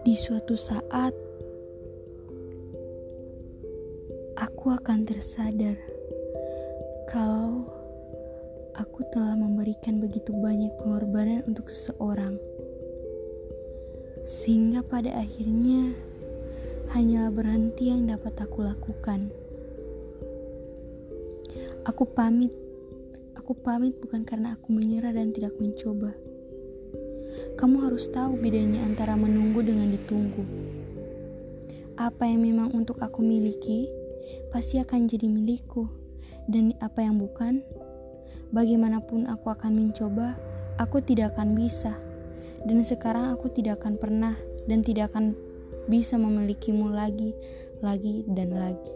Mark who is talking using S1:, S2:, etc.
S1: Di suatu saat, aku akan tersadar kalau aku telah memberikan begitu banyak pengorbanan untuk seseorang, sehingga pada akhirnya hanya berhenti yang dapat aku lakukan. Aku pamit. Aku pamit bukan karena aku menyerah dan tidak mencoba. Kamu harus tahu bedanya antara menunggu dengan ditunggu. Apa yang memang untuk aku miliki, pasti akan jadi milikku. Dan apa yang bukan, bagaimanapun aku akan mencoba, aku tidak akan bisa. Dan sekarang aku tidak akan pernah dan tidak akan bisa memilikimu lagi, lagi, dan lagi.